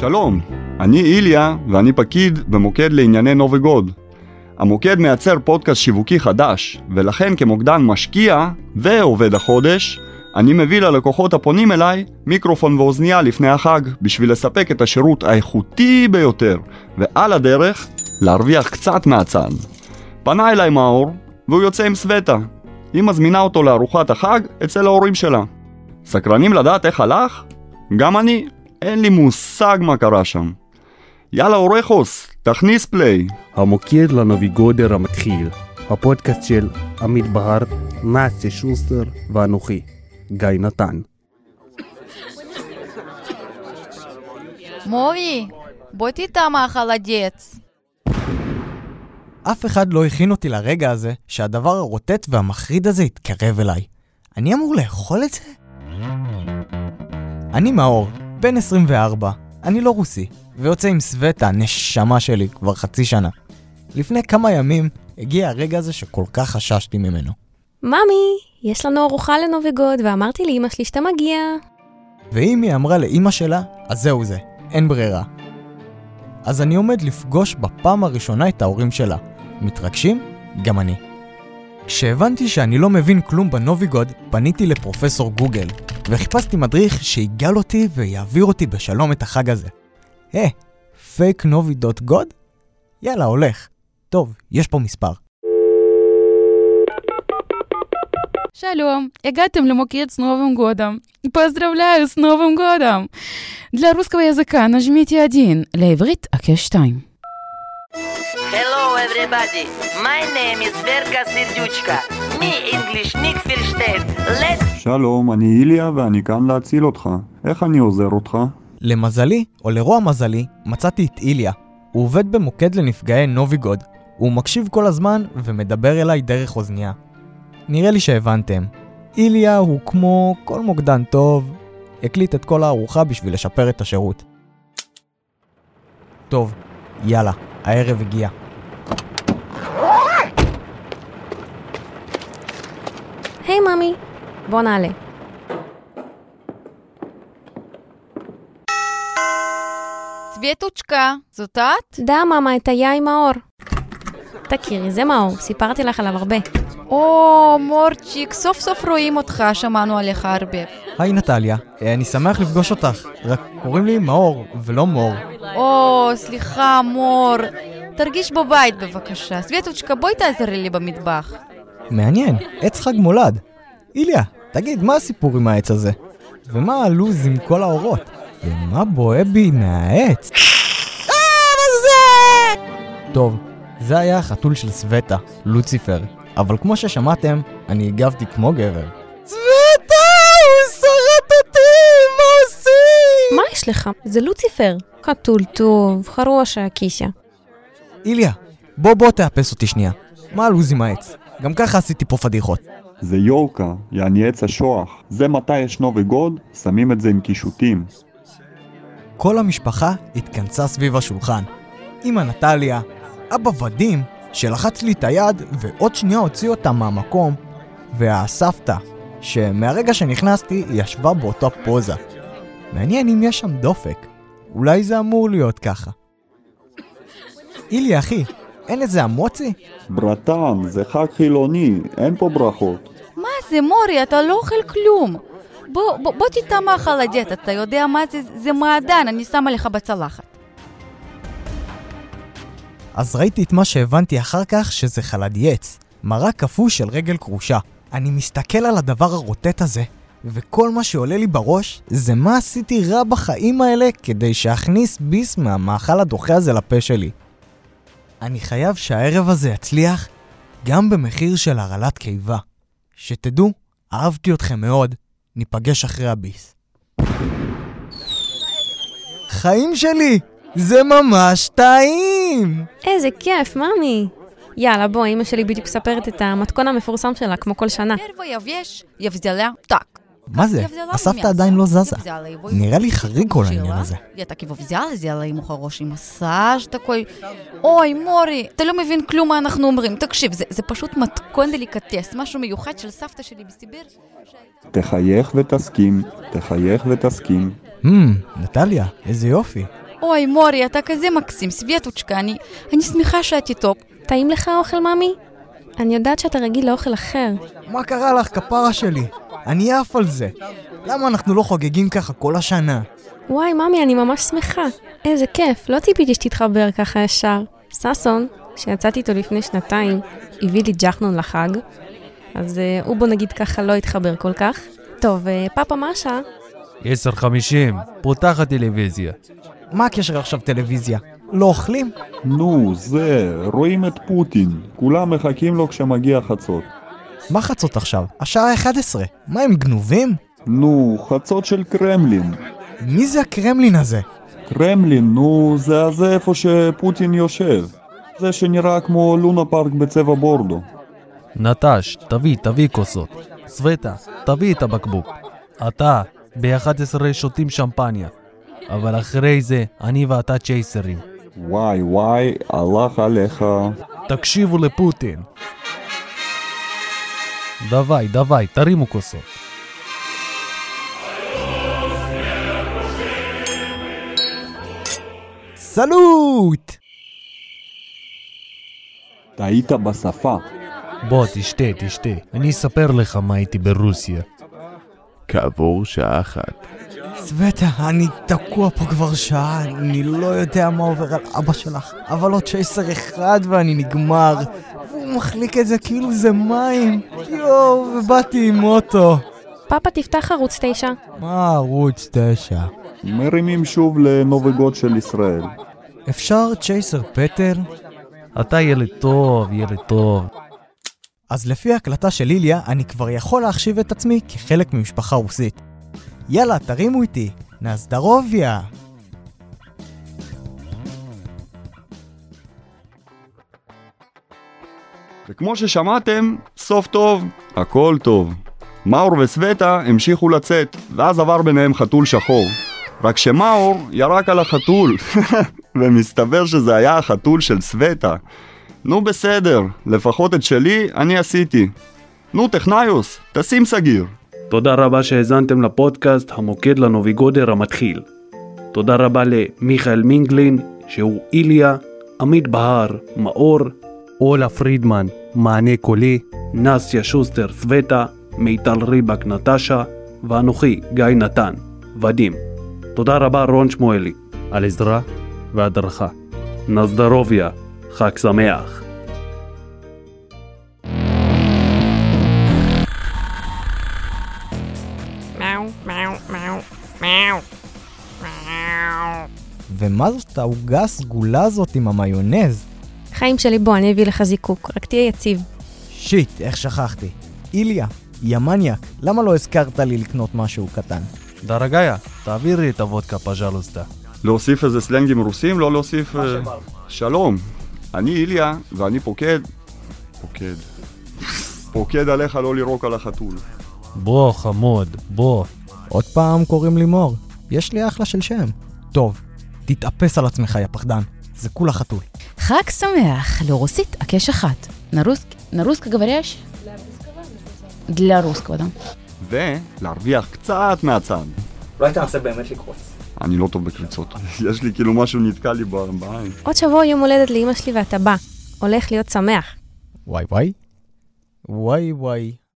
שלום, אני איליה ואני פקיד במוקד לענייני נובגוד. המוקד מייצר פודקאסט שיווקי חדש, ולכן כמוקדן משקיע ועובד החודש, אני מביא ללקוחות הפונים אליי מיקרופון ואוזנייה לפני החג, בשביל לספק את השירות האיכותי ביותר, ועל הדרך, להרוויח קצת מהצד. פנה אליי מאור, והוא יוצא עם סווטה. היא מזמינה אותו לארוחת החג אצל ההורים שלה. סקרנים לדעת איך הלך? גם אני, אין לי מושג מה קרה שם. יאללה אורחוס, תכניס פליי. המוקד לנביגודר המתחיל, הפודקאסט של עמית בהר, נסיה שוסטר ואנוכי, גיא נתן. מורי, בוא תטעם חלדץ. אף אחד לא הכין אותי לרגע הזה שהדבר הרוטט והמחריד הזה יתקרב אליי. אני אמור לאכול את זה? אני מאור, בן 24, אני לא רוסי, ויוצא עם סווטה, נשמה שלי, כבר חצי שנה. לפני כמה ימים הגיע הרגע הזה שכל כך חששתי ממנו. ממי, יש לנו ארוחה לנוביגוד, ואמרתי לאמא שלי שאתה מגיע. ואם היא אמרה לאימא שלה, אז זהו זה, אין ברירה. אז אני עומד לפגוש בפעם הראשונה את ההורים שלה. מתרגשים? גם אני. כשהבנתי שאני לא מבין כלום בנוביגוד, פניתי לפרופסור גוגל, וחיפשתי מדריך שיגאל אותי ויעביר אותי בשלום את החג הזה. אה, פייק נובי דוט גוד? יאללה, הולך. טוב, יש פה מספר. שלום, הגעתם למוקד с Новым годом. Поздравляю с Новым годом! Для русского языка нажмите 1, לעברית הקש 2. Hello everybody, my name is Verka Serduchka. Me English nicht versteht. Let's שלום, אני איליה ואני כאן להציל אותך. איך אני עוזר אותך? למזלי, או לרוע מזלי, מצאתי את איליה. הוא עובד במוקד לנפגעי נוביגוד. הוא מקשיב כל הזמן ומדבר אליי דרך אוזנייה. נראה לי שהבנתם. איליה הוא כמו כל מוקדן טוב, הקליט את כל הארוחה בשביל לשפר את השירות. טוב, יאללה, הערב הגיע. היי ממי, בוא נעלה. סווטוצ'קה, זאת את? דה מאמה, את היה מאור. תכירי, זה מאור, סיפרתי לך עליו הרבה. או, מורצ'יק, סוף סוף רואים אותך, שמענו עליך הרבה. היי נטליה, אה, אני שמח לפגוש אותך, רק קוראים לי מאור ולא מור. או, סליחה, מור. תרגיש בבית בבקשה. סווטוצ'קה, בואי תעזרי לי במטבח. מעניין, עץ חג מולד. איליה, תגיד, מה הסיפור עם העץ הזה? ומה הלו"ז עם כל האורות? ומה בוהה בי מהעץ? טוב, זה היה החתול של סווטה, לוציפר. אבל כמו ששמעתם, אני הגבתי כמו גבר. סווטה, הוא שרט אותי, מה עושים? מה יש לך? זה לוציפר. חתול טוב, חרושה, קיסיה. איליה, בוא בוא תאפס אותי שנייה. מה הלו"ז עם העץ? גם ככה עשיתי פה פדיחות. זה יורקה, יעני עץ השוח. זה מתי יש נובגוד, שמים את זה עם קישוטים. כל המשפחה התכנסה סביב השולחן. אמא נטליה, אבא ודים, שלחץ לי את היד ועוד שנייה הוציא אותה מהמקום, והסבתא, שמהרגע שנכנסתי ישבה באותה פוזה. מעניין אם יש שם דופק. אולי זה אמור להיות ככה. אילי אחי, אין איזה אמוצי? ברטן, זה חג חילוני, אין פה ברכות. מה זה, מורי, אתה לא אוכל כלום. בוא, בוא, בוא תטעמה חלדט, אתה יודע מה זה? זה מעדן, אני שמה לך בצלחת. אז ראיתי את מה שהבנתי אחר כך שזה חלדייץ, מרק קפוא של רגל כרושה. אני מסתכל על הדבר הרוטט הזה, וכל מה שעולה לי בראש זה מה עשיתי רע בחיים האלה כדי שאכניס ביס מהמאכל הדוחה הזה לפה שלי. אני חייב שהערב הזה יצליח גם במחיר של הרעלת קיבה. שתדעו, אהבתי אתכם מאוד, ניפגש אחרי הביס. חיים שלי! זה ממש טעים! איזה כיף, ממי. יאללה, בוא, אמא שלי בדיוק מספרת את המתכון המפורסם שלה, כמו כל שנה. Первое я вещь, я взяла так. מה זה? הסבתא עדיין לא זזה. נראה לי חריג כל העניין הזה. Я так его взяла, сделала ему хороший массаж такой. אוי, מורי, אתה לא מבין כלום מה אנחנו אומרים. תקשיב, זה, זה פשוט מתכון דליקטס, משהו מיוחד של סבתא שלי בסיביר. תחייך ותסכים, תחייך ותסכים. Hmm, נטליה, איזה יופי. אוי, מורי, אתה כזה מקסים, סווטוצ'קה, אני, אני שמחה שאת איתו. טעים לך האוכל, ממי? אני יודעת שאתה רגיל לאוכל אחר. מה קרה לך, כפרה שלי? אני עף על זה. למה אנחנו לא חוגגים ככה כל השנה? וואי, ממי, אני ממש שמחה. איזה כיף, לא ציפיתי שתתחבר ככה ישר. ששון, שיצאתי איתו לפני שנתיים, הביא לי ג'חנון לחג, אז uh, הוא בוא נגיד ככה לא התחבר כל כך. טוב, uh, פאפה, מה השעה? 10.50, פותח הטלוויזיה. מה הקשר עכשיו טלוויזיה? לא אוכלים? נו, זה, רואים את פוטין. כולם מחכים לו כשמגיע חצות. מה חצות עכשיו? השעה 11. מה, הם גנובים? נו, חצות של קרמלין. מי זה הקרמלין הזה? קרמלין, נו, זה הזה איפה שפוטין יושב. זה שנראה כמו לונה פארק בצבע בורדו. נטש, תביא, תביא כוסות. סווטה, תביא את הבקבוק. אתה, ב-11 שותים שמפניה. אבל אחרי זה, אני ואתה צ'ייסרים. וואי וואי, הלך עליך. תקשיבו לפוטין. דווי, דווי, תרימו כוסות. סלוט! טעית בשפה. בוא, תשתה, תשתה. אני אספר לך מה הייתי ברוסיה. כעבור שעה אחת. סווטה, אני תקוע פה כבר שעה, אני לא יודע מה עובר על אבא שלך, אבל עוד צ'ייסר אחד ואני נגמר. והוא מחליק את זה כאילו זה מים. יואו, ובאתי עם אוטו. פאפה, תפתח ערוץ 9. מה ערוץ 9? מרימים שוב לנובגות של ישראל. אפשר צ'ייסר פטר? אתה ילד טוב, ילד טוב. אז לפי ההקלטה של איליה, אני כבר יכול להחשיב את עצמי כחלק ממשפחה רוסית. יאללה, תרימו איתי. נזדרוביה! וכמו ששמעתם, סוף טוב, הכל טוב. מאור וסווטה המשיכו לצאת, ואז עבר ביניהם חתול שחור. רק שמאור ירק על החתול, ומסתבר שזה היה החתול של סווטה. נו בסדר, לפחות את שלי אני עשיתי. נו טכניוס, תשים סגיר. תודה רבה שהאזנתם לפודקאסט המוקד לנוביגודר המתחיל. תודה רבה למיכאל מינגלין, שהוא איליה, עמית בהר, מאור, אולה פרידמן, מענה קולי, נסיה שוסטר סווטה, מיטל ריבק נטשה, ואנוכי, גיא נתן, ודים. תודה רבה רון שמואלי. על עזרה והדרכה. נזדרוביה, חג שמח. ומה זאת העוגה הסגולה הזאת עם המיונז? חיים שלי, בוא, אני אביא לך זיקוק, רק תהיה יציב. שיט, איך שכחתי. איליה, יא מניאק, למה לא הזכרת לי לקנות משהו קטן? דרגיה, תעבירי את הוודקה פז'לוסטה. להוסיף איזה סלנגים רוסים? לא להוסיף... אה, שלום, אני איליה, ואני פוקד... פוקד. פוקד עליך לא לירוק על החתול. בוא, חמוד, בוא. עוד פעם קוראים לי מור. יש לי אחלה של שם. טוב, תתאפס על עצמך, יא פחדן. זה כולה חתול. חג שמח, לרוסית הקש אחת. נרוסק, נרוסקה говорящ? для русского, да. ולהרוויח קצת מהצד. אולי תנסה באמת לקרוץ. אני לא טוב בקריצות. יש לי כאילו משהו נתקע לי ב- בעין. עוד שבוע יום הולדת לאמא שלי ואתה בא. הולך להיות שמח. וואי וואי. וואי וואי.